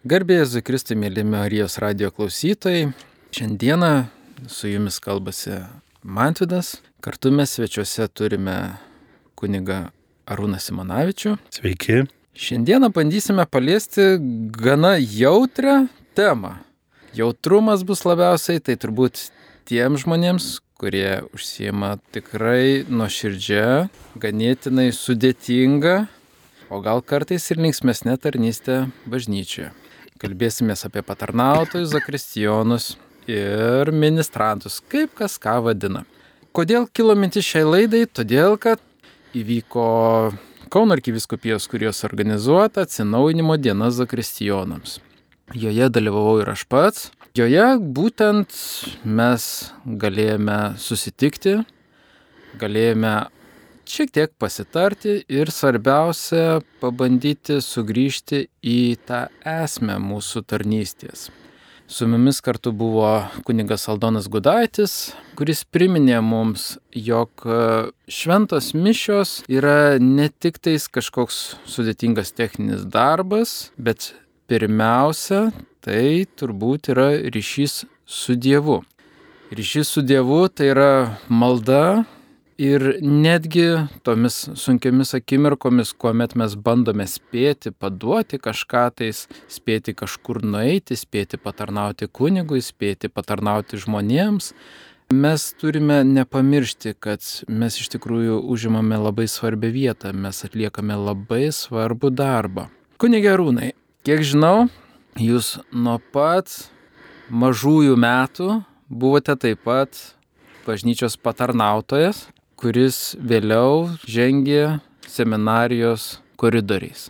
Garbėjai Zukristai, mėly Marijos radio klausytojai. Šiandieną su jumis kalbasi Mantvidas. Kartu mes svečiuose turime kuniga Arūną Simonavičių. Sveiki. Šiandieną bandysime paliesti gana jautrę temą. Jautrumas bus labiausiai, tai turbūt tiem žmonėms, kurie užsieima tikrai nuoširdžia, ganėtinai sudėtinga, o gal kartais ir linksmesnė tarnystė bažnyčioje. Kalbėsime apie patarnautojus, zakristijonus ir ministrantus, kaip kas ką vadina. Kodėl kilo mintis šiai laidai? Todėl, kad įvyko Kauno arkiviskupijos, kurios organizuota atsinaujinimo diena zakristijonams. Joje dalyvavau ir aš pats, Joje būtent mes galėjome susitikti, galėjome šiek tiek pasitarti ir svarbiausia pabandyti sugrįžti į tą esmę mūsų tarnystės. Su mumis kartu buvo kunigas Aldonas Gudaitis, kuris priminė mums, jog šventos mišios yra ne tik tais kažkoks sudėtingas techninis darbas, bet pirmiausia tai turbūt yra ryšys su Dievu. Ryšys su Dievu tai yra malda ir netgi tomis sunkiomis akimirkomis, kuomet mes bandome spėti, paduoti kažką tais, spėti kažkur nueiti, spėti patarnauti kunigui, spėti patarnauti žmonėms, mes turime nepamiršti, kad mes iš tikrųjų užimame labai svarbią vietą, mes atliekame labai svarbų darbą. Kunigė Rūnai, kiek žinau, Jūs nuo pat mažųjų metų buvote taip pat bažnyčios patarnautojas, kuris vėliau žengė seminarijos koridoriais.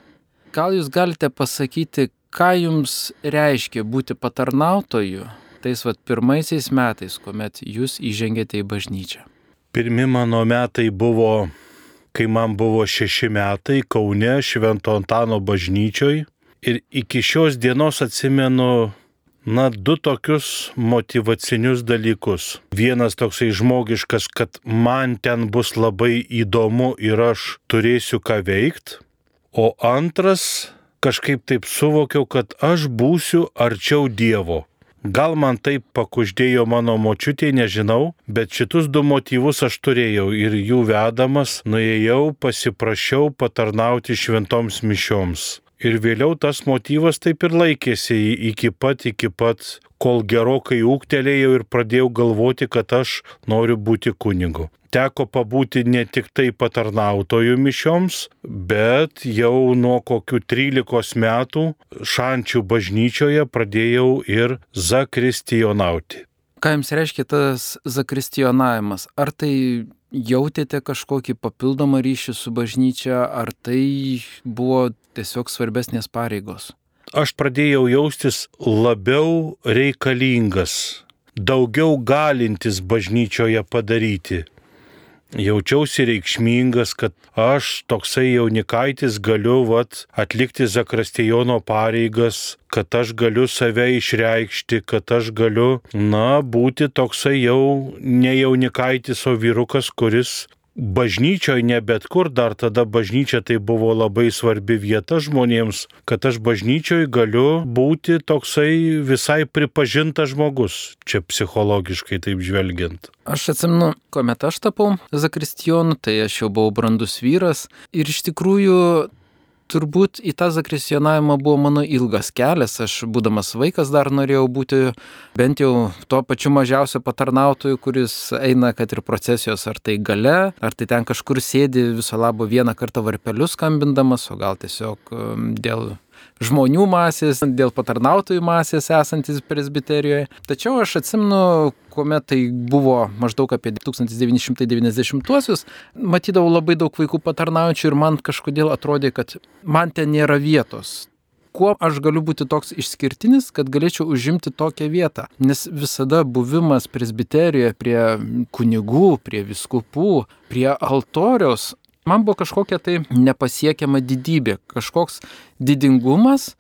Gal jūs galite pasakyti, ką jums reiškia būti patarnautoju tais vat pirmaisiais metais, kuomet jūs įžengėte į bažnyčią? Pirmi mano metai buvo, kai man buvo šeši metai Kaune Švento Antano bažnyčioj Ir iki šios dienos atsimenu, na, du tokius motivacinius dalykus. Vienas toksai žmogiškas, kad man ten bus labai įdomu ir aš turėsiu ką veikti. O antras, kažkaip taip suvokiau, kad aš būsiu arčiau Dievo. Gal man taip pakuždėjo mano močiutė, nežinau, bet šitus du motyvus aš turėjau ir jų vedamas nuėjau, pasiprašiau patarnauti šventoms mišioms. Ir vėliau tas motyvas taip ir laikėsi iki pat, iki pat, kol gerokai ūktelėjau ir pradėjau galvoti, kad aš noriu būti kunigu. Teko pabūti ne tik tai patarnautojų mišioms, bet jau nuo kokių 13 metų šančių bažnyčioje pradėjau ir zakristijonauti. Ką jums reiškia tas zakristijonavimas? Ar tai jautėte kažkokį papildomą ryšį su bažnyčia, ar tai buvo tiesiog svarbesnės pareigos? Aš pradėjau jaustis labiau reikalingas, daugiau galintis bažnyčioje padaryti jaučiausi reikšmingas, kad aš toksai jaunikaitis galiu vat, atlikti Zakrastijono pareigas, kad aš galiu save išreikšti, kad aš galiu, na, būti toksai jau ne jaunikaitis, o vyrukas, kuris bažnyčioje, ne bet kur, dar tada bažnyčia tai buvo labai svarbi vieta žmonėms, kad aš bažnyčioje galiu būti toksai visai pripažintas žmogus, čia psichologiškai taip žvelgiant. Aš atsimenu, kuomet aš tapau zakristijonu, tai aš jau buvau brandus vyras ir iš tikrųjų turbūt į tą zakrisionavimą buvo mano ilgas kelias. Aš, būdamas vaikas, dar norėjau būti bent jau tuo pačiu mažiausiu patarnautoju, kuris eina, kad ir procesijos ar tai gale, ar tai ten kažkur sėdi viso labo vieną kartą varpelius skambindamas, o gal tiesiog um, dėl žmonių masės, dėl patarnautojų masės esantis presbiterijoje. Tačiau aš atsimnu, kuomet tai buvo maždaug apie 1990-uosius, matydavau labai daug vaikų patarnaujančių ir man kažkodėl atrodė, kad man ten nėra vietos kuo aš galiu būti toks išskirtinis, kad galėčiau užimti tokią vietą. Nes visada buvimas presbiterijoje prie kunigų, prie viskupų, prie altoriaus man buvo kažkokia tai nepasiekiama didybė, kažkoks didingumas,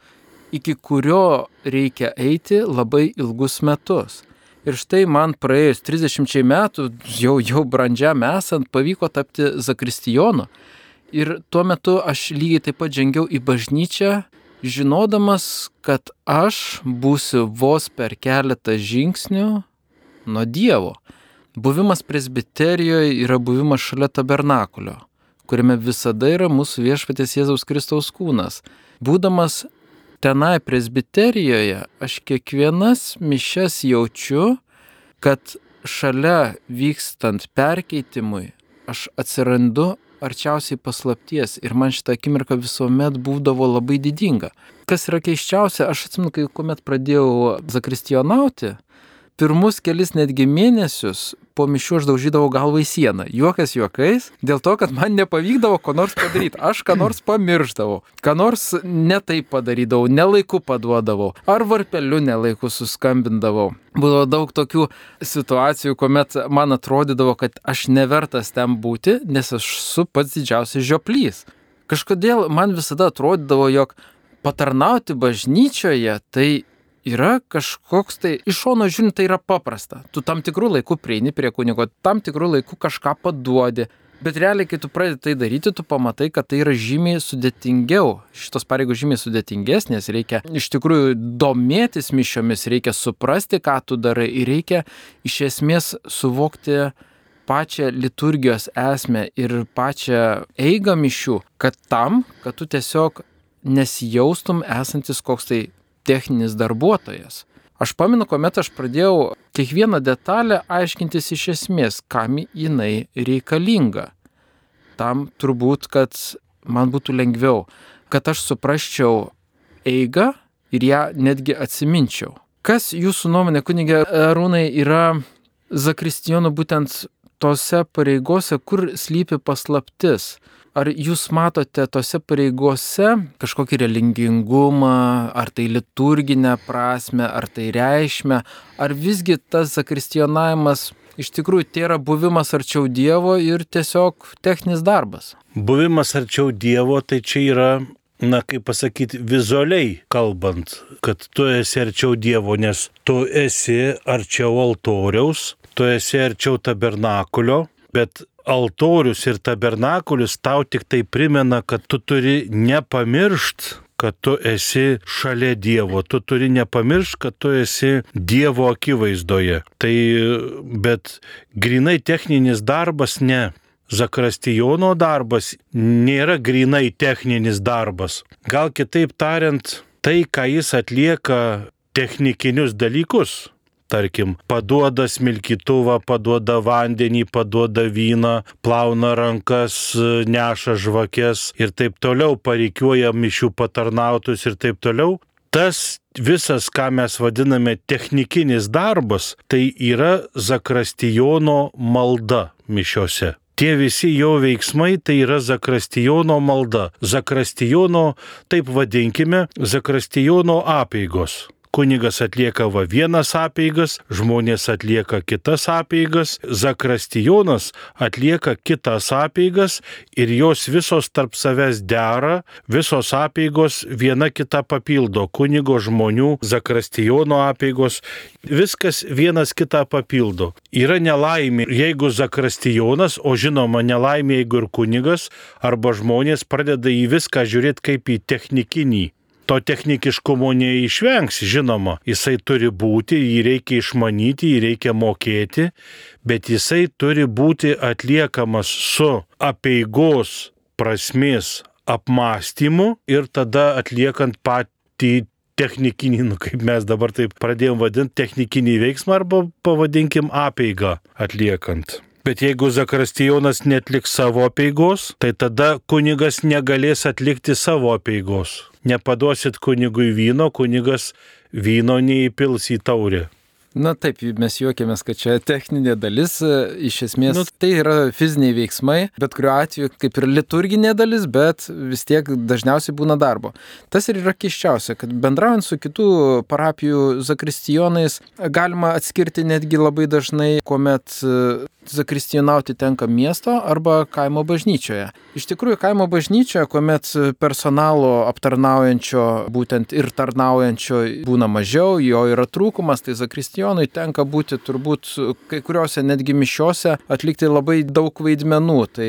iki kurio reikia eiti labai ilgus metus. Ir štai man praėjus 30 metų, jau, jau brandžiam esant, pavyko tapti zakristijonu. Ir tuo metu aš lygiai taip pat žengiau į bažnyčią žinodamas, kad aš būsiu vos per keletą žingsnių nuo Dievo. Buvimas presbiterijoje yra buvimas šalia tabernakulio, kuriame visada yra mūsų viešpatės Jėzaus Kristaus kūnas. Būdamas tenai presbiterijoje, aš kiekvienas mišes jaučiu, kad šalia vykstant perkeitimui aš atsirandu arčiausiai paslapties ir man šitą akimirką visuomet būdavo labai didinga. Kas yra keiščiausia, aš atsimenu, kai kuomet pradėjau zakristijonauti, pirmus kelis netgi mėnesius po mišių aš daužydavau galvą į sieną. Juokas juokais, dėl to, kad man nepavykdavo ko nors padaryti. Aš ką nors pamirždavau, ką nors netaip padarydavau, nelaiku paduodavau, ar varpeliu nelaiku suskambindavau. Būdavo daug tokių situacijų, kuomet man atrodydavo, kad aš nevertas ten būti, nes aš esu pats didžiausias žioplys. Kažkodėl man visada atrodydavo, jog patarnauti bažnyčioje tai yra kažkoks tai, iš šono žiūrint, tai yra paprasta. Tu tam tikrų laikų prieini prie kunigo, tam tikrų laikų kažką paduodi. Bet realiai, kai tu pradedi tai daryti, tu pamatai, kad tai yra žymiai sudėtingiau. Šitos pareigos žymiai sudėtingesnės, reikia iš tikrųjų domėtis mišiomis, reikia suprasti, ką tu darai ir reikia iš esmės suvokti pačią liturgijos esmę ir pačią eigą mišių, kad tam, kad tu tiesiog nesijaustum esantis koks tai techninis darbuotojas. Aš pamenu, kuomet aš pradėjau kiekvieną detalę aiškintis iš esmės, kam jinai reikalinga. Tam turbūt, kad man būtų lengviau, kad aš suprasčiau eigą ir ją netgi atsiminčiau. Kas jūsų nuomonė, kunigė Arūnai, yra zakristijonų būtent tose pareigose, kur slypi paslaptis? Ar jūs matote tose pareigose kažkokį relingingumą, ar tai liturginę prasme, ar tai reikšmę, ar visgi tas zakristionavimas iš tikrųjų tai yra buvimas arčiau Dievo ir tiesiog techninis darbas? Buvimas arčiau Dievo tai čia yra na, kaip pasakyti, vizualiai kalbant, kad tu esi arčiau Dievo, nes tu esi arčiau altoriaus, tu esi arčiau tabernakulio, bet altorius ir tabernakulis tau tik tai primena, kad tu turi nepamiršt, kad tu esi šalia Dievo, tu turi nepamiršt, kad tu esi Dievo akivaizdoje. Tai bet grinai techninis darbas ne. Zakristijono darbas nėra grinai techninis darbas. Gal kitaip tariant, tai, ką jis atlieka technikinius dalykus, tarkim, paduoda smilkytuvą, paduoda vandenį, paduoda vyną, plauna rankas, neša žvakes ir taip toliau, pareikiuoja mišių patarnautus ir taip toliau. Tas visas, ką mes vadiname technikinis darbas, tai yra Zakrastijono malda mišiose. Tie visi jo veiksmai tai yra Zakrastijono malda. Zakrastijono, taip vadinkime, Zakrastijono apėgos. Kunigas atlieka va vienas apeigas, žmonės atlieka kitas apeigas, Zakrastijonas atlieka kitas apeigas ir jos visos tarp savęs dera, visos apeigos viena kita papildo. Kunigo žmonių, Zakrastijono apeigos, viskas vienas kitą papildo. Yra nelaimė, jeigu Zakrastijonas, o žinoma nelaimė, jeigu ir kunigas arba žmonės pradeda į viską žiūrėti kaip į technikinį to technikiškumo neišvengs, žinoma, jisai turi būti, jį reikia išmanyti, jį reikia mokėti, bet jisai turi būti atliekamas su apieigos prasmės apmąstymu ir tada atliekant patį technikinį, nu, kaip mes dabar taip pradėjom vadinti, technikinį veiksmą arba pavadinkim apieigą atliekant. Bet jeigu Zakristijonas netliks savo apieigos, tai tada kunigas negalės atlikti savo apieigos. Nepaduosit kunigui vyno, kunigas vyno neįpils į taurę. Na taip, mes juokiamės, kad čia techninė dalis, iš esmės nu, tai yra fiziniai veiksmai, bet kuriuo atveju kaip ir liturginė dalis, bet vis tiek dažniausiai būna darbo. Tas ir yra keščiausia, kad bendraujant su kitų parapijų zakristijonais galima atskirti netgi labai dažnai, kuomet zakristijonauti tenka miesto arba kaimo bažnyčioje. Iš tikrųjų, kaimo bažnyčioje, kuomet personalo aptarnaujančio, būtent ir tarnaujančio būna mažiau, jo yra trūkumas, tai zakristijonui tenka būti turbūt kai kuriuose netgi mišiuose atlikti labai daug vaidmenų. Tai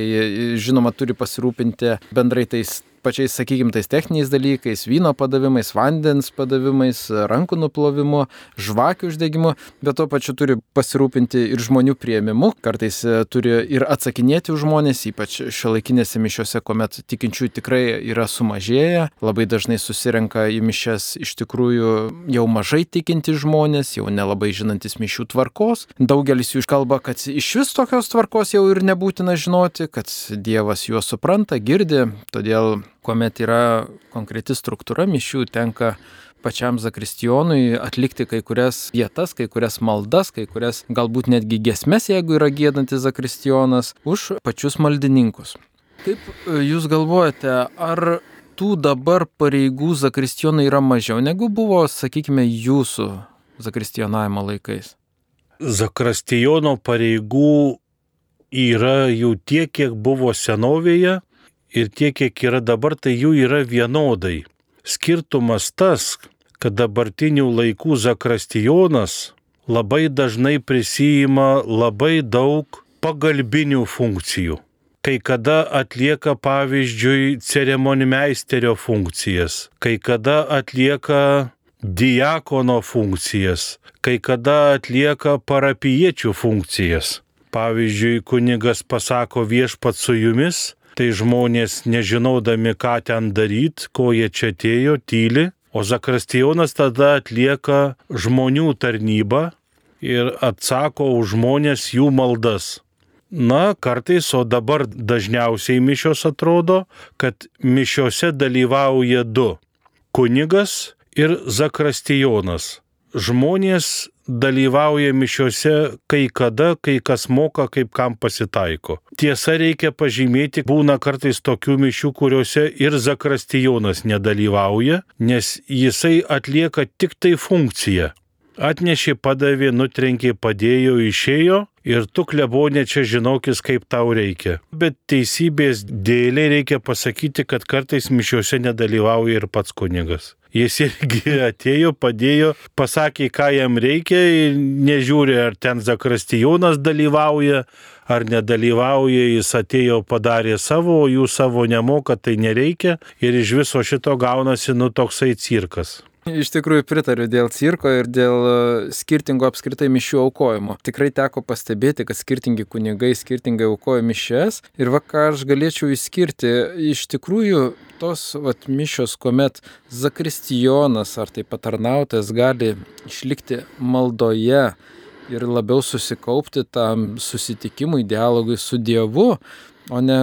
žinoma, turi pasirūpinti bendrai tais pačiais, sakykime, tais techniniais dalykais, vyno padavimais, vandens padavimais, rankų nuplovimu, žvakių uždegimu, bet tuo pačiu turi pasirūpinti ir žmonių prieimimu, kartais e, turi ir atsakinėti už žmonės, ypač šiuolaikinėse mišiuose, kuomet tikinčiųjų tikrai yra sumažėję, labai dažnai susirenka į mišes iš tikrųjų jau mažai tikinti žmonės, jau nelabai žinantis mišių tvarkos. Daugelis jų kalba, kad iš vis tokios tvarkos jau ir nebūtina žinoti, kad Dievas juos supranta, girdi, todėl kuomet yra konkreti struktūra mišių, tenka pačiam zakristijonui atlikti kai kurias vietas, kai kurias maldas, kai kurias galbūt netgi gesmes, jeigu yra gėdantis zakristijonas, už pačius maldininkus. Kaip e, Jūs galvojate, ar tų dabar pareigų zakristijonai yra mažiau negu buvo, sakykime, Jūsų zakristijonavimo laikais? Zakristijono pareigų yra jų tiek, kiek buvo senovėje ir tiek, kiek yra dabar, tai jų yra vienodai. Skirtumas tas, kad dabartinių laikų zakrastijonas labai dažnai prisijima labai daug pagalbinių funkcijų. Kai kada atlieka pavyzdžiui ceremonimeisterio funkcijas, kai kada atlieka diakono funkcijas, kai kada atlieka parapiečių funkcijas. Pavyzdžiui, kunigas pasako viešpat su jumis, tai žmonės nežinodami, ką ten daryti, ko jie čia atėjo, tyli, O Zakristijonas tada atlieka žmonių tarnybą ir atsako už žmonės jų maldas. Na, kartais, o dabar dažniausiai mišios atrodo, kad mišiose dalyvauja du - kunigas ir Zakristijonas. Žmonės dalyvauja mišiuose kai kada, kai kas moka, kaip kam pasitaiko. Tiesa, reikia pažymėti, būna kartais tokių mišių, kuriuose ir Zakrastijonas nedalyvauja, nes jisai atlieka tik tai funkciją. Atnešė, padavė, nutrenkė, padėjo, išėjo ir tu klebonė čia žinokis, kaip tau reikia. Bet teisybės dėlė reikia pasakyti, kad kartais mišiuose nedalyvauja ir pats kunigas. Jis irgi atėjo, padėjo, pasakė, ką jam reikia ir nežiūri, ar ten Zakrastijonas dalyvauja, ar nedalyvauja, jis atėjo, padarė savo, o jų savo nemoka, tai nereikia ir iš viso šito gaunasi nu toksai cirkas. Iš tikrųjų pritariu dėl cirko ir dėl e, skirtingo apskritai mišių aukojimo. Tikrai teko pastebėti, kad skirtingi kunigai skirtingai aukoja mišes ir va ką aš galėčiau įskirti, iš tikrųjų tos vat, mišios, kuomet zakristijonas ar tai patarnautas gali išlikti maldoje ir labiau susikaupti tam susitikimui, dialogui su Dievu, o ne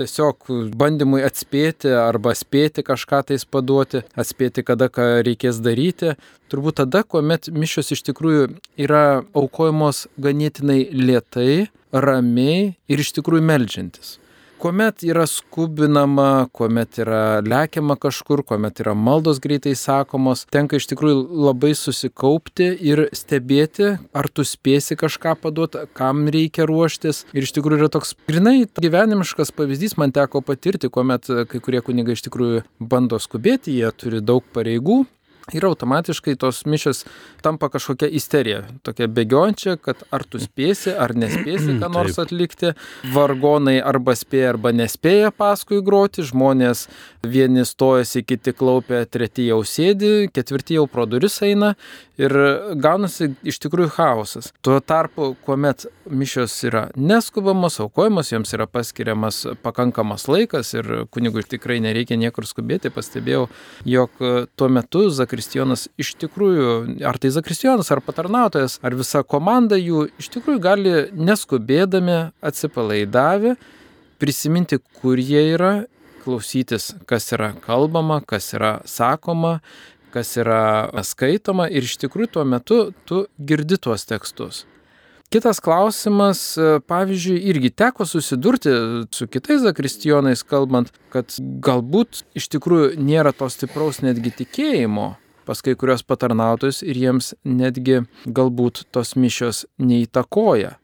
tiesiog bandymui atspėti arba spėti kažką tais paduoti, atspėti, kada ką reikės daryti. Turbūt tada, kuomet mišios iš tikrųjų yra aukojamos ganėtinai lietai, ramiai ir iš tikrųjų melžiantis kuomet yra skubinama, kuomet yra lekiama kažkur, kuomet yra maldos greitai sakomos, tenka iš tikrųjų labai susikaupti ir stebėti, ar tu spėsi kažką paduoti, kam reikia ruoštis. Ir iš tikrųjų yra toks grinai gyvenimiškas pavyzdys, man teko patirti, kuomet kai kurie kunigai iš tikrųjų bando skubėti, jie turi daug pareigų, ir automatiškai tos mišios tampa kažkokia isterija, tokia bėgiončia, kad ar tu spėsi, ar nespėsi ką nors atlikti. Vargonai arba spėja, arba nespėja paskui groti, žmonės vieni stojasi, kiti klaupia, treti jau sėdi, ketvirti jau pro duris eina ir gaunasi iš tikrųjų chaosas. Tuo tarpu, kuomet mišios yra neskubamos, aukojamos, joms yra paskiriamas pakankamas laikas ir kunigui tikrai nereikia niekur skubėti, pastebėjau, jog tuo metu Zakristijonas iš tikrųjų, ar tai Zakristijonas, ar patarnautojas, ar visa komanda jų iš tikrųjų gali neskubėdami, atsipalaidavę, prisiminti, kur jie yra klausytis, kas yra kalbama, kas yra sakoma kas yra skaitoma ir iš tikrųjų tuo metu tu girdi tuos tekstus. Kitas klausimas, pavyzdžiui, irgi teko susidurti su kitais zakristijonais, kalbant, kad galbūt iš tikrųjų nėra to stipraus netgi tikėjimo pas kai kurios patarnautojus ir jiems netgi galbūt tos mišios neįtakoja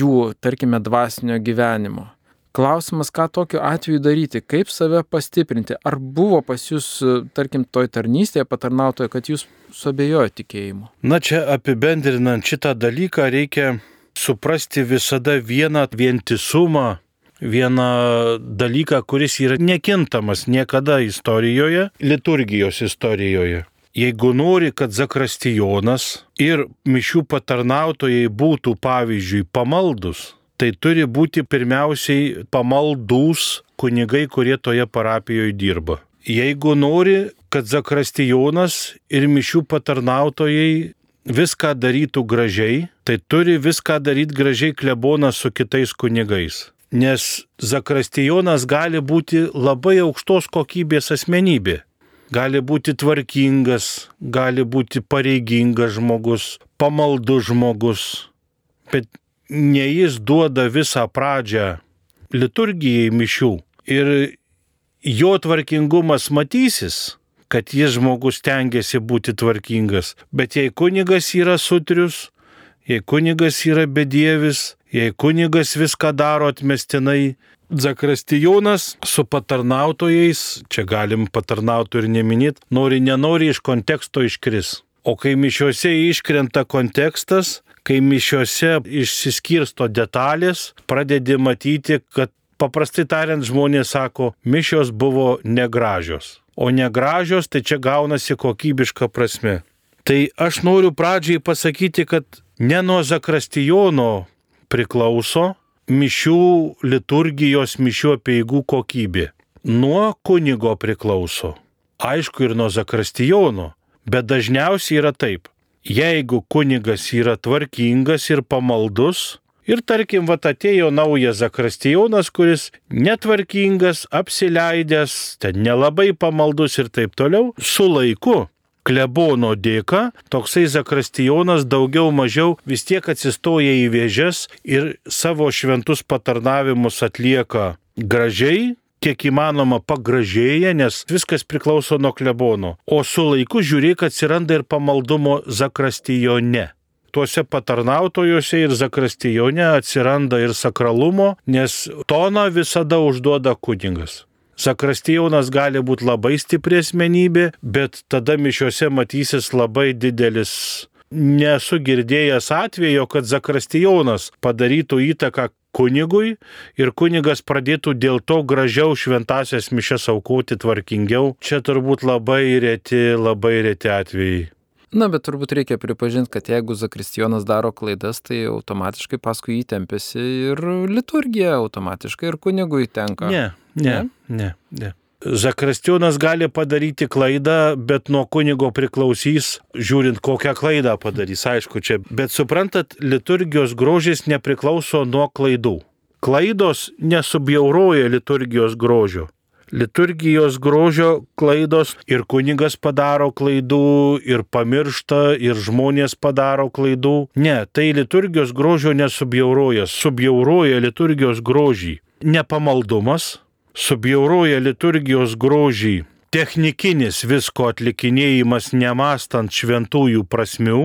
jų, tarkime, dvasinio gyvenimo. Klausimas, ką tokiu atveju daryti, kaip save pastiprinti. Ar buvo pas jūs, tarkim, toj tarnystėje patarnautoje, kad jūs suabejojo tikėjimu? Na čia apibendrinant šitą dalyką reikia suprasti visada vieną vientisumą vieną dalyką, kuris yra nekintamas niekada istorijoje, liturgijos istorijoje. Jeigu nori, kad Zakrastijonas ir mišių patarnautojai būtų, pavyzdžiui, pamaldus, tai turi būti pirmiausiai pamaldus kunigai, kurie toje parapijoje dirba. Jeigu nori, kad Zakrastijonas ir mišių patarnautojai viską darytų gražiai, tai turi viską daryti gražiai klebonas su kitais kunigais. Nes Zakrastijonas gali būti labai aukštos kokybės asmenybė. Gali būti tvarkingas, gali būti pareigingas žmogus, pamaldus žmogus, bet ne jis duoda visą pradžią liturgijai mišių ir jo tvarkingumas matysis, kad jis žmogus tengiasi būti tvarkingas. Bet jei kunigas yra sutrius, jei kunigas yra bedievis, jei kunigas viską daro atmestinai, Zakrastijonas su patarnautojais, čia galim patarnautų ir neminėti, nori nenori iš konteksto iškris. O kai mišiuose iškrenta kontekstas, kai mišiuose išsiskirsto detalės, pradedi matyti, kad paprastai tariant žmonės sako, mišios buvo negražios o negražios, tai čia gaunasi kokybiška prasme. Tai aš noriu pradžiai pasakyti, kad ne nuo Zakrastijono priklauso mišių liturgijos mišių apieigų kokybė. Nuo kunigo priklauso. Aišku ir nuo Zakrastijono, bet dažniausiai yra taip. Jeigu kunigas yra tvarkingas ir pamaldus, Ir tarkim, va atėjo naujas Zakrastijonas, kuris netvarkingas, apsileidęs, ten nelabai pamaldus ir taip toliau, su laiku. Klebono dėka toksai Zakrastijonas daugiau mažiau vis tiek atsistoja į vėžes ir savo šventus patarnavimus atlieka gražiai, kiek įmanoma pagražėja, nes viskas priklauso nuo klebono. O su laiku žiūrėk atsiranda ir pamaldumo Zakrastijone tuose patarnautojuose ir zakrastijone atsiranda ir sakralumo, nes toną visada užduoda kuningas. Zakrastijonas gali būti labai stipri asmenybė, bet tada mišiuose matysis labai didelis nesu girdėjęs atvejo, kad Zakrastijonas padarytų įtaką kunigui ir kunigas pradėtų dėl to gražiau šventasias mišes aukoti tvarkingiau. Čia turbūt labai reti, labai reti atvejai. Na, bet turbūt reikia pripažinti, kad jeigu Zakristijonas daro klaidas, tai automatiškai paskui įtempėsi ir liturgija automatiškai ir kunigui tenka. Ne, ne, ne, ne. Zakristijonas gali padaryti klaidą, bet nuo kunigo priklausys, žiūrint, kokią klaidą padarys, aišku, čia. Bet suprantat, liturgijos grožis nepriklauso nuo klaidų. Klaidos nesubjauroja liturgijos grožio liturgijos grožio klaidos ir kunigas padaro klaidų, ir pamiršta, ir žmonės padaro klaidų. Ne, tai liturgijos grožio nesubjauroja, subjauroja liturgijos grožį. Nepamaldumas, subjauroja liturgijos grožį technikinis visko atlikinėjimas nemastant šventųjų prasmių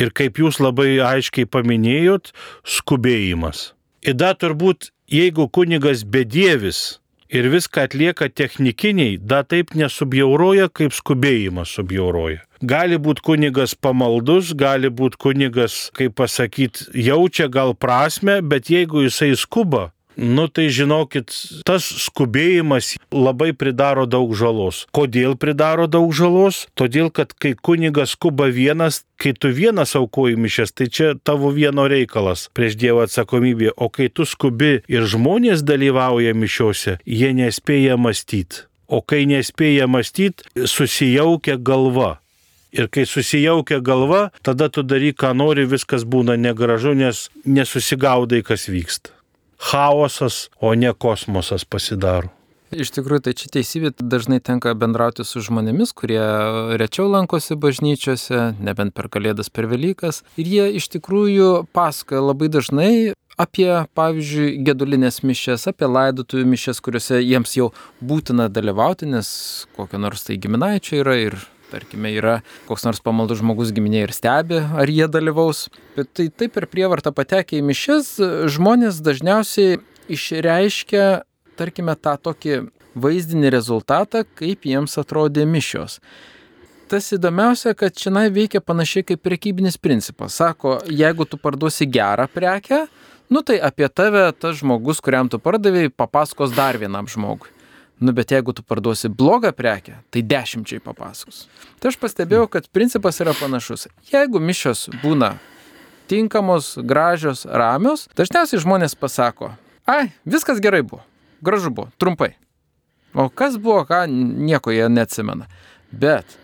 ir kaip jūs labai aiškiai paminėjot, skubėjimas. Ida turbūt, jeigu kunigas bedievis, ir viską atlieka technikiniai, da taip nesubjauroja, kaip skubėjimas subjauroja. Gali būti kunigas pamaldus, gali būti kunigas, kaip pasakyti, jaučia gal prasme, bet jeigu jisai skuba, Nu tai žinokit, tas skubėjimas labai pridaro daug žalos. Kodėl pridaro daug žalos? Todėl, kad kai kunigas skuba vienas, kai tu vienas aukoji mišes, tai čia tavo vieno reikalas prieš Dievo atsakomybė, o kai tu skubi ir žmonės dalyvauja mišiuose, jie nespėja mąstyti. O kai nespėja mąstyti, susijaukia galva. Ir kai susijaukia galva, tada tu daryk, ką nori, viskas būna negražu, nes nesusigaudai, kas vyksta chaosas, o ne kosmosas pasidaro. Iš tikrųjų, tai čia teisybė, dažnai tenka bendrauti su žmonėmis, kurie rečiau lankosi bažnyčiose, nebent per Kalėdas, per Velykas. Ir jie iš tikrųjų pasakoja labai dažnai apie, pavyzdžiui, gedulinės mišes, apie laidotuvių mišes, kuriuose jiems jau būtina dalyvauti, nes kokio nors tai giminaičio yra ir tarkime, yra koks nors pamaldus žmogus giminė ir stebi, ar jie dalyvaus. Bet tai taip per prievartą patekę į mišes, žmonės dažniausiai išreiškia, tarkime, tą tokį vaizdinį rezultatą, kaip jiems atrodė mišios. Tas įdomiausia, kad čia veikia panašiai kaip prekybinis principas. Sako, jeigu tu parduosi gerą prekę, Nu tai apie tave tas žmogus, kuriam tu pardavėjai, papasakos dar vienam žmogui. Nu bet jeigu tu parduosi blogą prekę, tai dešimčiai papasakos. Tai aš pastebėjau, kad principas yra panašus. Jeigu mišios būna tinkamos, gražios, ramios, dažniausiai žmonės pasako, ai, viskas gerai buvo, gražu buvo, trumpai. O kas buvo, ką, nieko jie neatsimena. Bet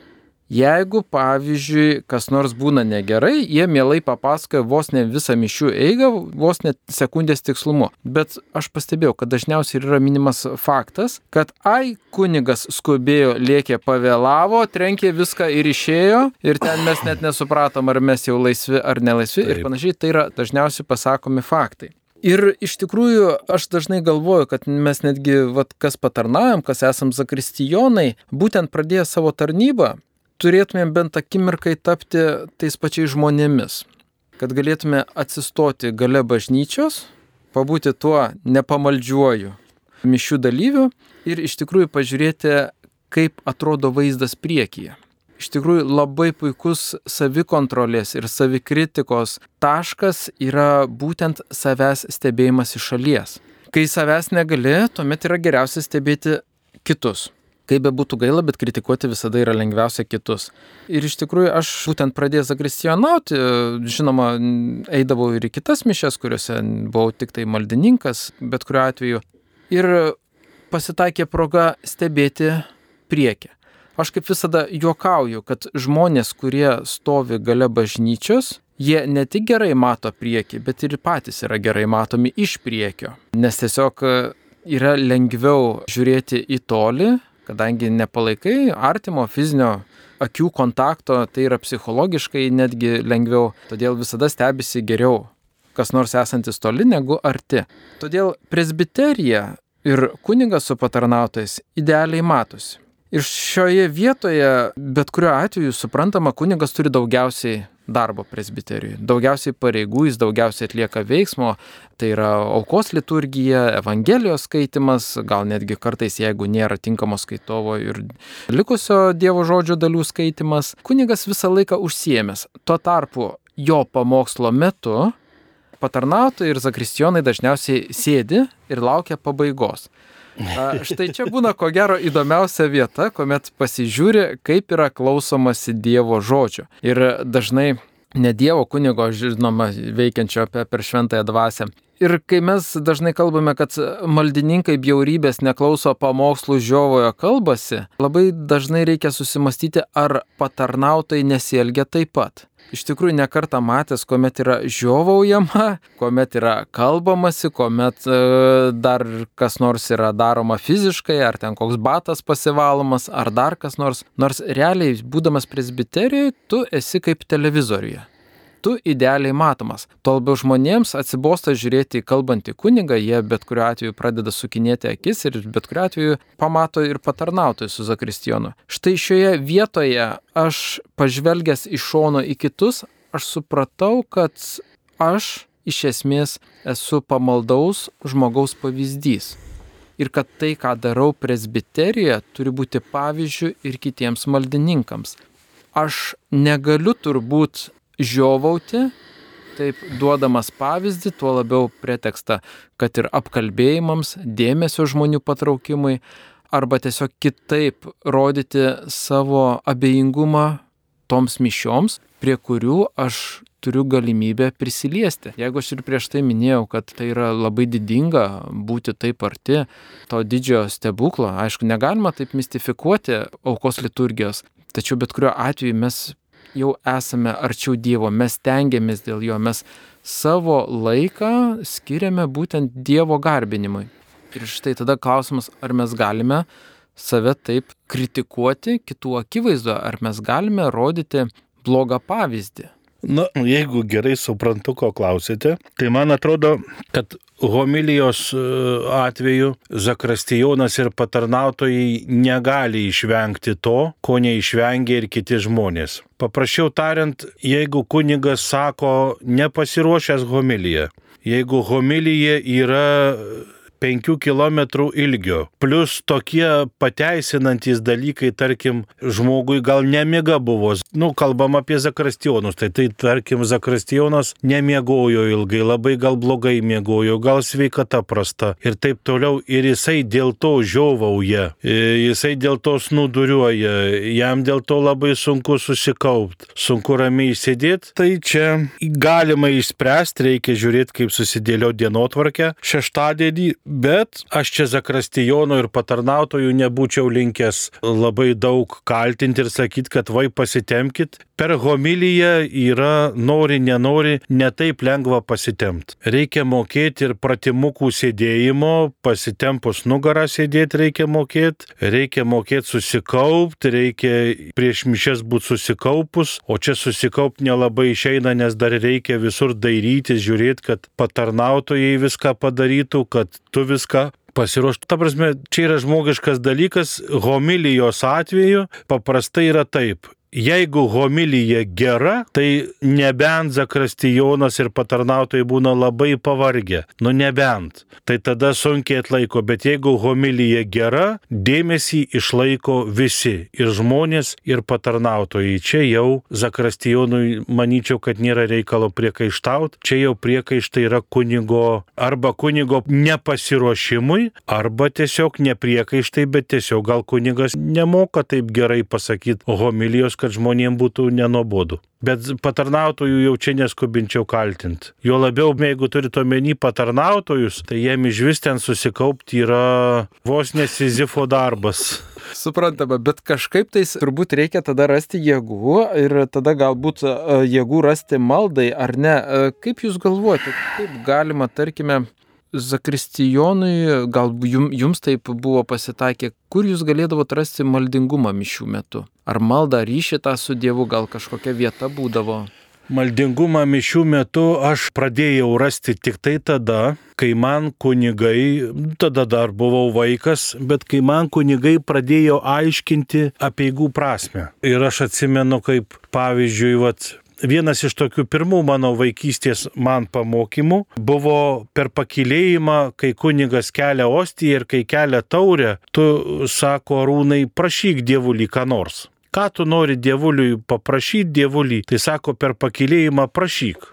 Jeigu, pavyzdžiui, kas nors būna negerai, jie mielai papasakoja vos ne visą mišių eigą, vos net sekundės tikslumu. Bet aš pastebėjau, kad dažniausiai yra minimas faktas, kad ai, kunigas skubėjo, lėkė, pavėlavo, trenkė viską ir išėjo, ir ten mes net nesupratom, ar mes jau laisvi ar nelaisvi Taip. ir panašiai. Tai yra dažniausiai pasakomi faktai. Ir iš tikrųjų aš dažnai galvoju, kad mes netgi, vat, kas patarnaujam, kas esam zakristijonai, būtent pradėję savo tarnybą, turėtumėm bent akimirkai tapti tais pačiais žmonėmis, kad galėtume atsistoti gale bažnyčios, pabūti tuo nepamaldžiuoju mišių dalyviu ir iš tikrųjų pažiūrėti, kaip atrodo vaizdas priekyje. Iš tikrųjų labai puikus savikontrolės ir savikritikos taškas yra būtent savęs stebėjimas iš šalies. Kai savęs negali, tuomet yra geriausia stebėti kitus. Kaip be būtų gaila, bet kritikuoti visada yra lengviausia kitus. Ir iš tikrųjų aš būtent pradėjęs zakristijonauti, žinoma, eidavau ir į kitas mišes, kuriuose buvau tik tai maldininkas, bet kuriuo atveju. Ir pasitaikė proga stebėti priekį. Aš kaip visada juokauju, kad žmonės, kurie stovi gale bažnyčios, jie ne tik gerai mato priekį, bet ir patys yra gerai matomi iš priekio. Nes tiesiog yra lengviau žiūrėti į tolį, kadangi nepalaikai artimo fizinio akių kontakto, tai yra psichologiškai netgi lengviau, todėl visada stebisi geriau kas nors esantis toli negu arti. Todėl presbiterija ir kunigas su patarnautais idealiai matosi. Ir šioje vietoje, bet kuriuo atveju, suprantama, kunigas turi daugiausiai darbo presbiterijoje. Daugiausiai pareigų jis daugiausiai atlieka veiksmo, tai yra aukos liturgija, evangelijos skaitimas, gal netgi kartais, jeigu nėra tinkamo skaitovo ir likusio Dievo žodžio dalių skaitimas, kunigas visą laiką užsiemęs. Tuo tarpu jo pamokslo metu patarnautojai ir zakristijonai dažniausiai sėdi ir laukia pabaigos. Štai čia būna ko gero įdomiausia vieta, kuomet pasižiūri, kaip yra klausomasi Dievo žodžio. Ir dažnai ne Dievo kunigo, žinoma, veikiančio apie per šventąją dvasę. Ir kai mes dažnai kalbame, kad maldininkai bjaurybės neklauso pamokslų žiovojo kalbasi, labai dažnai reikia susimastyti, ar patarnautai nesielgia taip pat iš tikrųjų nekartą matęs, kuomet yra žiovaujama, kuomet yra kalbamasi, kuomet e, dar kas nors yra daroma fiziškai, ar ten koks batas pasivalomas, ar dar kas nors. Nors realiai, būdamas presbiterijoje, tu esi kaip televizoriuje tu idealiai matomas. Tuo labiau žmonėms atsibosta žiūrėti į kalbantį kunigą, jie bet kuriuo atveju pradeda sukinėti akis ir bet kuriuo atveju pamato ir patarnautojų su Zakristijonu. Štai šioje vietoje aš pažvelgęs iš šono į kitus, aš supratau, kad aš iš esmės esu pamaldaus žmogaus pavyzdys. Ir kad tai, ką darau presbiterijoje, turi būti pavyzdžių ir kitiems maldininkams. Aš negaliu turbūt žiovauti, taip duodamas pavyzdį, tuo labiau pretekstą, kad ir apkalbėjimams, dėmesio žmonių patraukimui, arba tiesiog kitaip rodyti savo abejingumą toms mišioms, prie kurių aš turiu galimybę prisiliesti. Jeigu aš ir prieš tai minėjau, kad tai yra labai didinga būti taip arti to didžiojo stebuklo, aišku, negalima taip mistifikuoti aukos liturgijos, tačiau bet kuriuo atveju mes jau esame arčiau Dievo, mes tengiamės dėl jo, mes savo laiką skiriame būtent Dievo garbinimui. Ir štai tada klausimas, ar mes galime save taip kritikuoti kitų akivaizdoje, ar mes galime rodyti blogą pavyzdį. Na, jeigu gerai suprantu, ko klausėte, tai man atrodo, kad homilijos e, atveju Zakrastijonas ir patarnautojai negali išvengti to, ko neišvengia ir kiti žmonės. Paprasčiau tariant, jeigu kunigas sako nepasiruošęs homiliją, jeigu homilija yra 5 km ilgio. Plus tokie pateisinantys dalykai, tarkim, žmogui gal nemiga buvo. Nu, kalbam apie Zakrastionus, tai tai tarkim, Zakrastionas nemiegojo ilgai, labai gal blogai miegojo, gal sveikata prasta ir taip toliau. Ir jisai dėl to žiovauja, e, jisai dėl to snuduriuoja, jam dėl to labai sunku susikaupti, sunku ramiai sėdėti. Tai čia galima išspręsti, reikia žiūrėti, kaip susidėlio dienotvarkę šeštadienį, bet aš čia Zakrastijono ir patarnautojų nebūčiau linkęs labai daug kaltinti ir sakyti, kad vai pasitemkit. Per homiliją yra nori, nenori, netaip lengva pasitemti. Reikia mokėti ir pratimukų sėdėjimo, pasitempus nugarą sėdėti reikia mokėti, reikia mokėti susikaupti, reikia prieš mišes būti susikaupus, o čia susikaupti nelabai išeina, nes dar reikia visur dairytis, žiūrėti, kad patarnautojai viską padarytų, kad tu viską pasiruošti. Ta prasme, čia yra žmogiškas dalykas, homilijos atveju paprastai yra taip. Jeigu homilyje gera, tai nebent Zakrastijonas ir patarnautojai būna labai pavargę. Nu nebent. Tai tada sunkiai atlaiko, bet jeigu homilyje gera, dėmesį išlaiko visi. Ir žmonės, ir patarnautojai. Čia jau Zakrastijonui manyčiau, kad nėra reikalo priekaištauti. Čia jau priekaištai yra kunigo arba kunigo nepasiruošimui, arba tiesiog nepriekaištai, bet tiesiog gal kunigas nemoka taip gerai pasakyti homilijos kad žmonėms būtų nenobodu. Bet patarnautojų jau čia neskubinčiau kaltinti. Jo labiau, jeigu turite omeny patarnautojus, tai jiem iš vis ten susikaupti yra vos nesizifo darbas. Suprantama, bet kažkaip tai turbūt reikia tada rasti jėgų ir tada galbūt e, jėgų rasti maldai ar ne. E, kaip jūs galvojate, kaip galima, tarkime, Zakristijonui, gal jums, taip buvo pasitaikę, kur jūs galėdavote rasti maldingumą mišių metu? Ar maldą ryšį tą su Dievu, gal kažkokia vieta būdavo? Maldingumą mišių metu aš pradėjau rasti tik tai tada, kai man kunigai, tada dar buvau vaikas, bet kai man kunigai pradėjo aiškinti apieigų prasme. Ir aš atsimenu, kaip pavyzdžiui, vat, vienas iš tokių pirmų mano vaikystės man pamokymų buvo per pakilėjimą, kai kunigas kelia ostiją ir kai kelia taurę, tu, sako rūnai, prašyk dievulį ką nors. Ką tu nori dievuliui paprašyti dievulį, tai sako per pakilėjimą prašyk.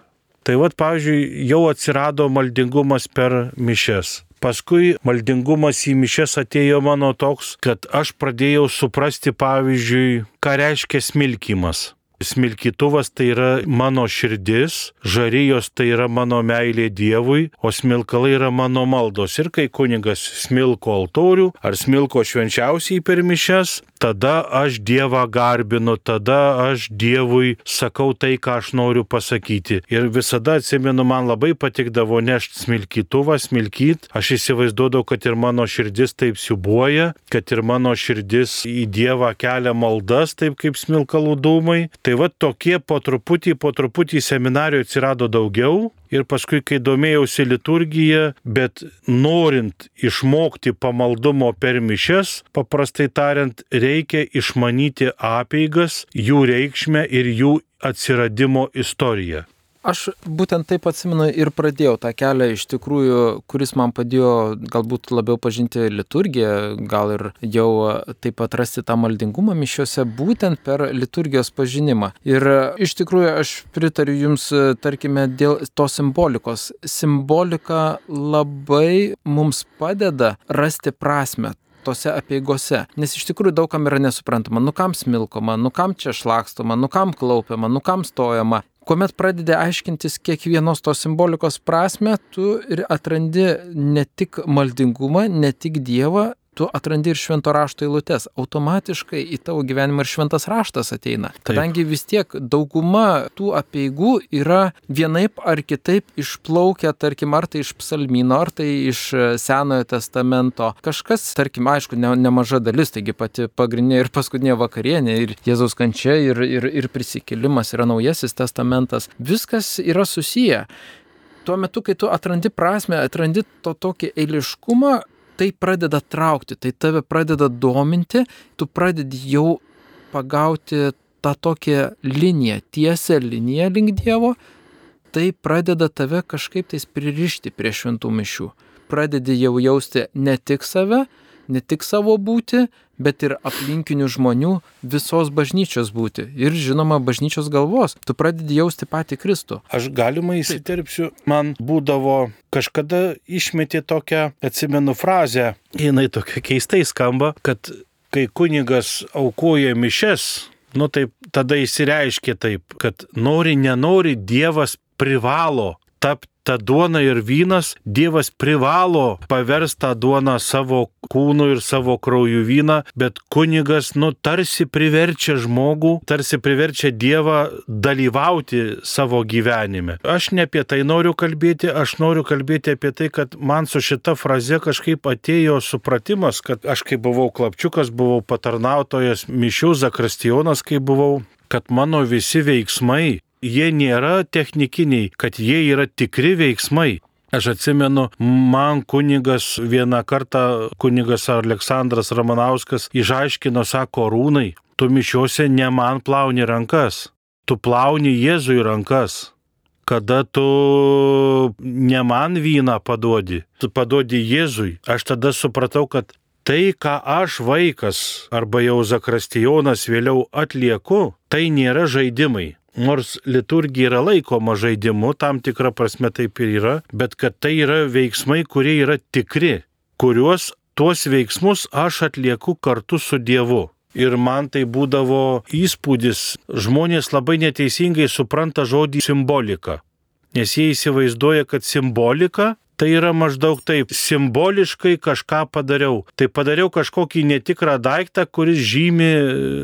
Tai vad, pavyzdžiui, jau atsirado maldingumas per mišes. Paskui maldingumas į mišes atėjo mano toks, kad aš pradėjau suprasti, pavyzdžiui, ką reiškia smilkimas. Smilkytuvas tai yra mano širdis, žarijos tai yra mano meilė Dievui, o smilkalai yra mano maldos. Ir kai kunigas smilko altorių ar smilko švenčiausiai per mišes, tada aš Dievą garbinu, tada aš Dievui sakau tai, ką aš noriu pasakyti. Ir visada atsimenu, man labai patikdavo nešti smilkytuvą, smilkyt. Aš įsivaizduodavau, kad ir mano širdis taip siubuoja, kad ir mano širdis į Dievą kelia maldas, taip kaip smilkalų dūmai. Tai va tokie po truputį, po truputį seminarijų atsirado daugiau ir paskui, kai domėjausi liturgiją, bet norint išmokti pamaldumo per mišes, paprastai tariant, reikia išmanyti apeigas, jų reikšmę ir jų atsiradimo istoriją. Aš būtent taip atsimenu ir pradėjau tą kelią iš tikrųjų, kuris man padėjo galbūt labiau pažinti liturgiją, gal ir jau taip atrasti tą maldingumą mišiuose būtent per liturgijos pažinimą. Ir iš tikrųjų aš pritariu Jums, tarkime, dėl to simbolikos. Simbolika labai mums padeda rasti prasme tose apieigose. Nes iš tikrųjų daugam yra nesuprantama, nu kam smilkoma, nu kam čia šlakstoma, nu kam klaupiama, nu kam stojama kuomet pradedi aiškintis kiekvienos tos simbolikos prasme, tu ir atrandi ne tik maldingumą, ne tik Dievą, tu atrandi ir švento rašto eilutes. Automatiškai į tavo gyvenimą ir šventas raštas ateina. Taip. Kadangi vis tiek dauguma tų apieigų yra vienaip ar kitaip išplaukę, tarkim, ar tai iš psalmino, ar tai iš Senojo testamento. Kažkas, tarkim, aišku, ne, nemaža dalis, taigi pati pagrindinė ir paskutinė vakarienė, ir Jėzaus kančia, ir, ir, ir prisikėlimas yra naujasis testamentas. Viskas yra susiję tuo metu, kai tu atrandi prasme, atrandi to tokį eiliškumą, tai pradeda traukti, tai tave pradeda dominti, tu pradedi jau pagauti tą tokią liniją, tiesią liniją link Dievo, tai pradeda tave kažkaip tais pririšti prie šventų mišių. pradedi jau jausti ne tik save, ne tik savo būti, bet ir aplinkinių žmonių visos bažnyčios būti. Ir žinoma, bažnyčios galvos. Tu pradedi jausti patį Kristų. Aš galima įsiterpsiu, man būdavo kažkada išmetė tokią, atsimenu frazę, jinai tokia keistai skamba, kad kai kunigas aukoja mišes, nu taip tada įsireiškia taip, kad nori, nenori, Dievas privalo tapti ta duona ir vynas, Dievas privalo paversti tą duoną savo kūnu ir savo krauju vyną, bet kunigas, nu, tarsi priverčia žmogų, tarsi priverčia Dievą dalyvauti savo gyvenime. Aš ne apie tai noriu kalbėti, aš noriu kalbėti apie tai, kad man su šita fraze kažkaip atėjo supratimas, kad aš kai buvau klapčiukas, buvau patarnautojas, mišių zakristijonas, kai buvau, kad mano visi veiksmai jie nėra technikiniai, kad jie yra tikri veiksmai. Aš atsimenu, man kunigas vieną kartą, kunigas Aleksandras Ramanauskas išaiškino, sako, rūnai, tu mišiuose ne man plauni rankas, tu plauni Jėzui rankas. Kada tu ne man vyną paduodi, tu paduodi Jėzui. Aš tada supratau, kad tai, ką aš vaikas arba jau Zakrastijonas vėliau atlieku, tai nėra žaidimai nors liturgija yra laikoma žaidimu, tam tikrą prasme taip ir yra, bet kad tai yra veiksmai, kurie yra tikri, kuriuos tuos veiksmus aš atlieku kartu su Dievu. Ir man tai būdavo įspūdis, žmonės labai neteisingai supranta žodį simbolika. Nes jie įsivaizduoja, kad simbolika tai yra maždaug taip, simboliškai kažką padariau. Tai padariau kažkokį netikrą daiktą, kuris žymi,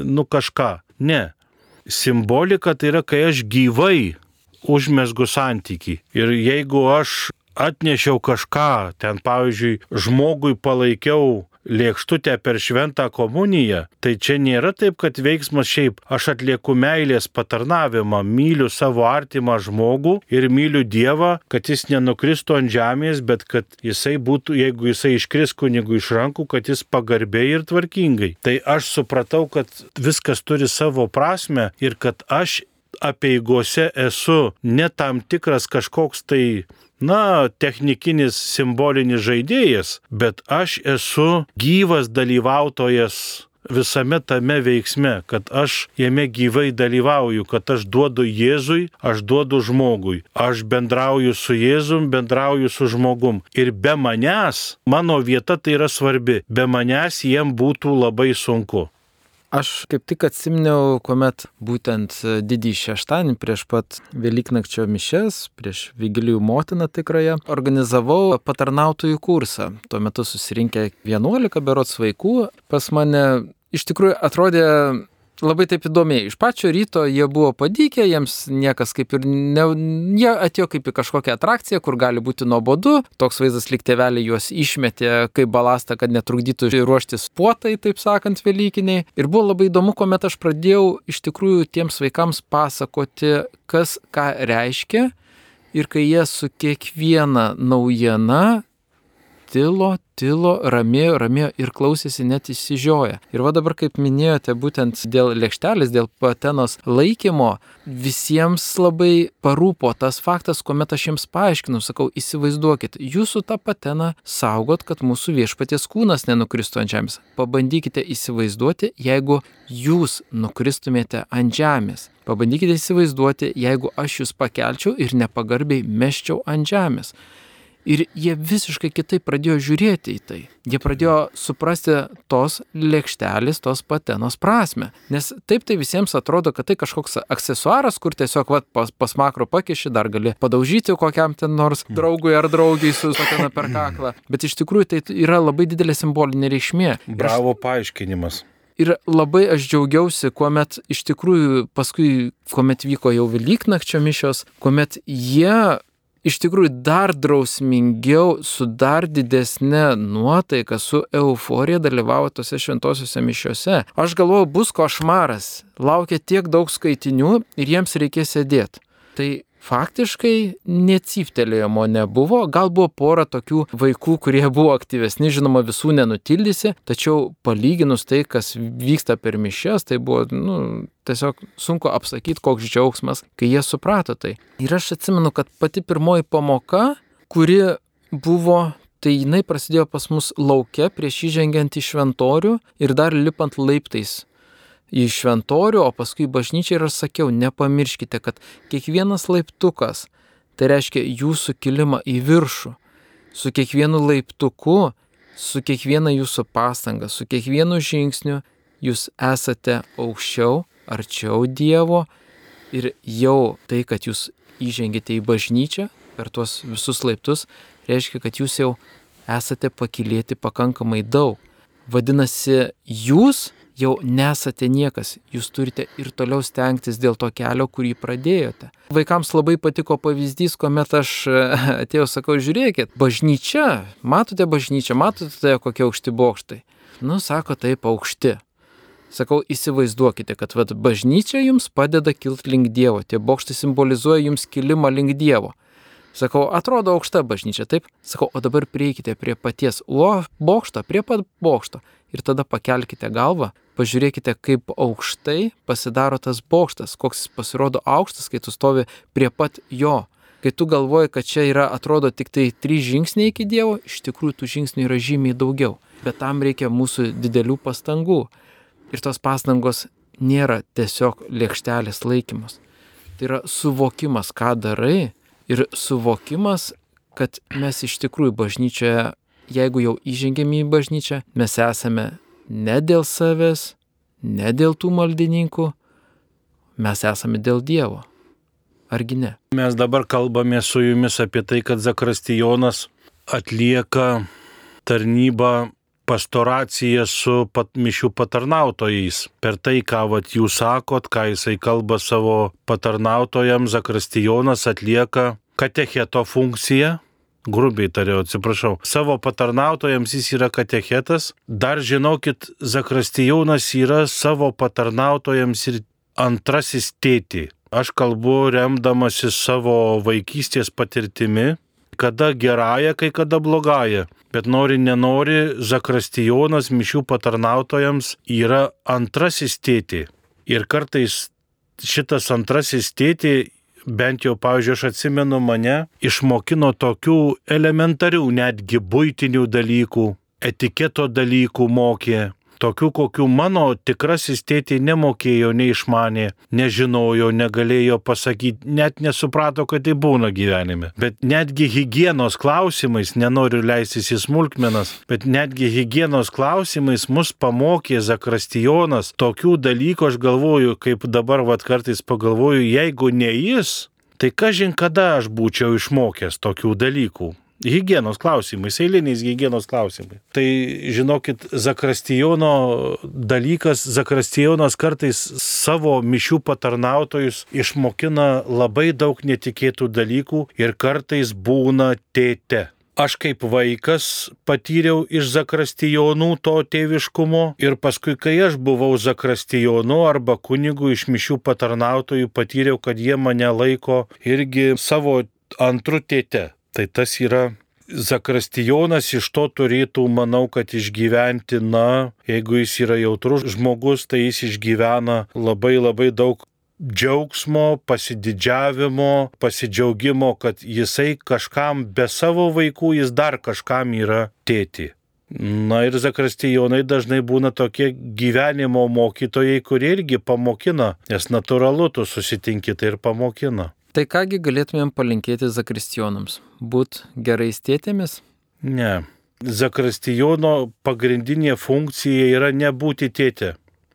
nu kažką. Ne simbolika tai yra, kai aš gyvai užmesgu santyki. Ir jeigu aš atnešiau kažką, ten pavyzdžiui, žmogui palaikiau lėkštutę per šventą komuniją, tai čia nėra taip, kad veiksmas šiaip aš atlieku meilės patarnavimą, myliu savo artimą žmogų ir myliu Dievą, kad jis nenukristų ant žemės, bet kad jisai būtų, jeigu jisai iškris kunigų iš rankų, kad jis pagarbiai ir tvarkingai. Tai aš supratau, kad viskas turi savo prasme ir kad aš apieigose esu ne tam tikras kažkoks tai na, technikinis simbolinis žaidėjas, bet aš esu gyvas dalyvautojas visame tame veiksme, kad aš jame gyvai dalyvauju, kad aš duodu Jėzui, aš duodu žmogui, aš bendrauju su Jėzum, bendrauju su žmogum. Ir be manęs, mano vieta tai yra svarbi, be manęs jiem būtų labai sunku. Aš kaip tik atsiminiau, kuomet būtent didį šeštadienį prieš pat Velyknakčio mišes, prieš Vigilijų motiną tikrąją, organizavau patarnautojų kursą. Tuo metu susirinkę 11 berots vaikų pas mane iš tikrųjų atrodė labai taip įdomiai. Iš pačio ryto jie buvo padykę, jiems niekas kaip ir ne, jie atėjo kaip į kažkokią atrakciją, kur gali būti nuobodu. Toks vaizdas lyg tėveliai juos išmetė kaip balastą, kad netrukdytų ruoštis puotai, taip sakant, Velykiniai. Ir buvo labai įdomu, kuomet aš pradėjau iš tikrųjų tiems vaikams pasakoti, kas ką reiškia. Ir kai jie su kiekviena naujiena tilo, tilo, ramėjo, ramėjo ir klausėsi net įsižioja. Ir va dabar, kaip minėjote, būtent dėl lėkštelės, dėl patenos laikymo, visiems labai parūpo tas faktas, kuomet aš jiems paaiškinu, sakau, įsivaizduokit, jūsų tą pateną saugot, kad mūsų viešpaties kūnas nenukristų ant žemės. Pabandykite įsivaizduoti, jeigu jūs nukristumėte ant žemės. Pabandykite įsivaizduoti, jeigu aš jūs pakelčiau ir nepagarbiai meščiau ant žemės. Ir jie visiškai kitaip pradėjo žiūrėti į tai. Jie pradėjo suprasti tos lėkštelės, tos patenos prasme. Nes taip tai visiems atrodo, kad tai kažkoks aksesuaras, kur tiesiog vat, pas, pas makro pakiši, dar gali padaužyti kokiam ten nors draugui ar draugiai su patena per kaklą. Bet iš tikrųjų tai yra labai didelė simbolinė reikšmė. Bravo paaiškinimas. Ir labai aš džiaugiausi, kuomet iš tikrųjų paskui, kuomet vyko jau Velyknakčio mišios, kuomet jie iš tikrųjų dar drausmingiau, su dar didesnė nuotaika, su euforija dalyvavo tose šventosiuose mišiuose. Aš galvoju, bus košmaras, laukia tiek daug skaitinių ir jiems reikės sėdėti. Tai faktiškai necyptelėjimo nebuvo, gal buvo pora tokių vaikų, kurie buvo aktyvesni, žinoma, visų nenutildysi, tačiau palyginus tai, kas vyksta per mišes, tai buvo, nu, tiesiog sunku apsakyti, koks džiaugsmas, kai jie suprato tai. Ir aš atsimenu, kad pati pirmoji pamoka, kuri buvo Tai jinai prasidėjo pas mus laukia prieš įžengiant į šventorių ir dar lipant laiptais į šventorių, o paskui bažnyčiai ir aš sakiau, nepamirškite, kad kiekvienas laiptukas, tai reiškia jūsų kilimą į viršų, su kiekvienu laiptuku, su kiekviena jūsų pastanga, su kiekvienu žingsniu jūs esate aukščiau, arčiau Dievo ir jau tai, kad jūs įžengėte į bažnyčią per tuos visus laiptus, reiškia, kad jūs jau esate pakilėti pakankamai daug. Vadinasi, jūs jau nesate niekas, jūs turite ir toliau stengtis dėl to kelio, kurį pradėjote. Vaikams labai patiko pavyzdys, kuomet aš atėjau, sakau, žiūrėkit, bažnyčia, matote bažnyčią, matote kokie aukšti bokštai. Nu, sako, taip, aukšti. Sakau, įsivaizduokite, kad vat, bažnyčia jums padeda kilti link Dievo, tie bokštai simbolizuoja jums kilimą link Dievo. Sakau, atrodo aukšta bažnyčia, taip? Sakau, o dabar prieikite prie paties o, bokšto, prie pat bokšto ir tada pakelkite galvą, pažiūrėkite, kaip aukštai pasidaro tas bokštas, koks jis pasirodo aukštas, kai tu stovi prie pat jo. Kai tu galvoji, kad čia yra, atrodo, tik tai trys žingsniai iki Dievo, iš tikrųjų tų žingsnių yra žymiai daugiau. Bet tam reikia mūsų didelių pastangų. Ir tos pastangos nėra tiesiog lėkštelės laikymas. Tai yra suvokimas, ką darai ir suvokimas, kad mes iš tikrųjų bažnyčioje jeigu jau įžengėme į bažnyčią, mes esame ne dėl savęs, ne dėl tų maldininkų, mes esame dėl Dievo. Argi ne? Mes dabar kalbame su jumis apie tai, kad Zakristijonas atlieka tarnybą pastoraciją su pat, mišių patarnautojais. Per tai, ką vat, jūs sakot, ką jisai kalba savo patarnautojams, Zakristijonas atlieka katecheto funkciją, grubiai tariau, atsiprašau, savo patarnautojams jis yra katechetas. Dar žinokit, Zakrastijonas yra savo patarnautojams ir antrasis tėti. Aš kalbu remdamasi savo vaikystės patirtimi, kada gerąją, kai kada blogąją. Bet nori, nenori, Zakrastijonas mišių patarnautojams yra antrasis tėti. Ir kartais šitas antrasis tėti bent jau, pavyzdžiui, aš atsimenu mane, išmokino tokių elementarių, netgi būtinių dalykų, etiketo dalykų mokė, tokių, kokių mano tikrasis tėtė nemokėjo, neišmanė, nežinojo, negalėjo pasakyti, net nesuprato, kad tai būna gyvenime. Bet netgi hygienos klausimais, nenoriu leistis į smulkmenas, bet netgi hygienos klausimais mus pamokė Zakrastijonas tokių dalykų, aš galvoju, kaip dabar vad kartais pagalvoju, jeigu ne jis, tai kažin kada aš būčiau išmokęs tokių dalykų. Hygienos klausimais, eiliniais hygienos klausimais. Tai žinokit, Zakrastijono dalykas, Zakrastijonas kartais savo mišių patarnautojus išmokina labai daug netikėtų dalykų ir kartais būna tėte. Aš kaip vaikas patyriau iš Zakrastijonų to tėviškumo ir paskui, kai aš buvau Zakrastijonu arba kunigu iš mišių patarnautojų, patyriau, kad jie mane laiko irgi savo antru tėte. Tai tas yra Zakrastijonas iš to turėtų, manau, kad išgyventi, na, jeigu jis yra jautrus žmogus, tai jis išgyvena labai labai daug džiaugsmo, pasididžiavimo, pasidžiaugimo, kad jisai kažkam be savo vaikų, jis dar kažkam yra tėti. Na ir zakristijonai dažnai būna tokie gyvenimo mokytojai, kurie irgi pamokina, nes natūralu tu susitinki tai ir pamokina. Tai kągi galėtumėm palinkėti zakristijonams? Būt gerais tėtėmis? Ne. Zakristijono pagrindinė funkcija yra nebūti tėtė.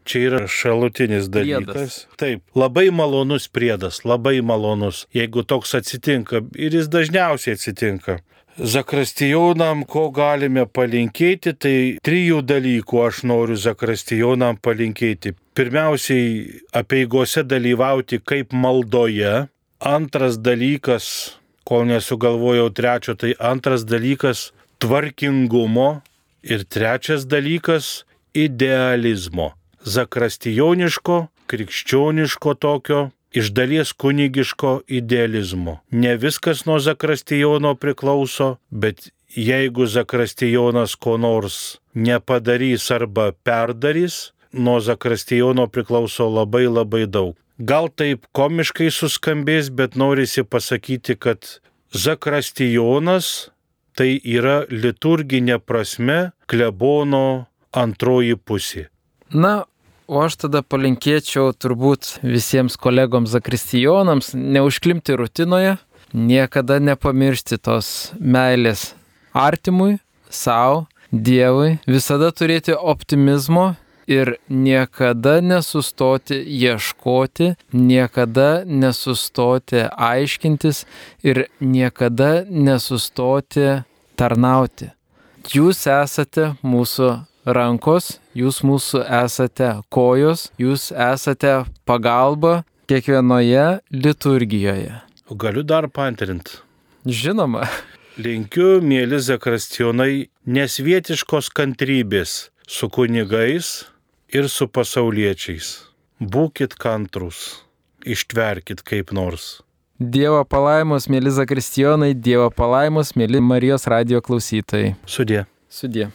Čia yra šalutinis dalykas. Priedas. Taip, labai malonus priedas, labai malonus, jeigu toks atsitinka ir jis dažniausiai atsitinka. Zakrastijonam, ko galime palinkėti, tai trijų dalykų aš noriu Zakrastijonam palinkėti. Pirmiausiai, apieigose dalyvauti kaip maldoje, Antras dalykas, kol nesugalvojau trečio, tai antras dalykas - tvarkingumo ir trečias dalykas - idealizmo. Zakrastijoniško, krikščioniško tokio, iš dalies kunigiško idealizmo. Ne viskas nuo Zakrastijono priklauso, bet jeigu Zakrastijonas ko nors nepadarys arba perdarys, nuo Zakrastijono priklauso labai labai daug. Gal taip komiškai suskambės, bet norisi pasakyti, kad Zakrastijonas tai yra liturginė prasme klebono antroji pusė. Na, o aš tada palinkėčiau turbūt visiems kolegoms zakristijonams neužklimti rutinoje, niekada nepamiršti tos meilės artimui, savo, Dievui, visada turėti optimizmo ir niekada nesustoti ieškoti, niekada nesustoti aiškintis ir niekada nesustoti tarnauti. Jūs esate mūsų rankos, jūs mūsų esate kojos, jūs esate pagalba kiekvienoje liturgijoje. O galiu dar pantrinti. Žinoma, Linkiu, mėly zakrastionai, nesvietiškos kantrybės su kunigais ir su pasauliečiais. Būkit kantrus, ištverkit kaip nors. Dievo palaimos, mėly zakristijonai, Dievo palaimos, mėly Marijos radio klausytojai. Sudė. Sudė.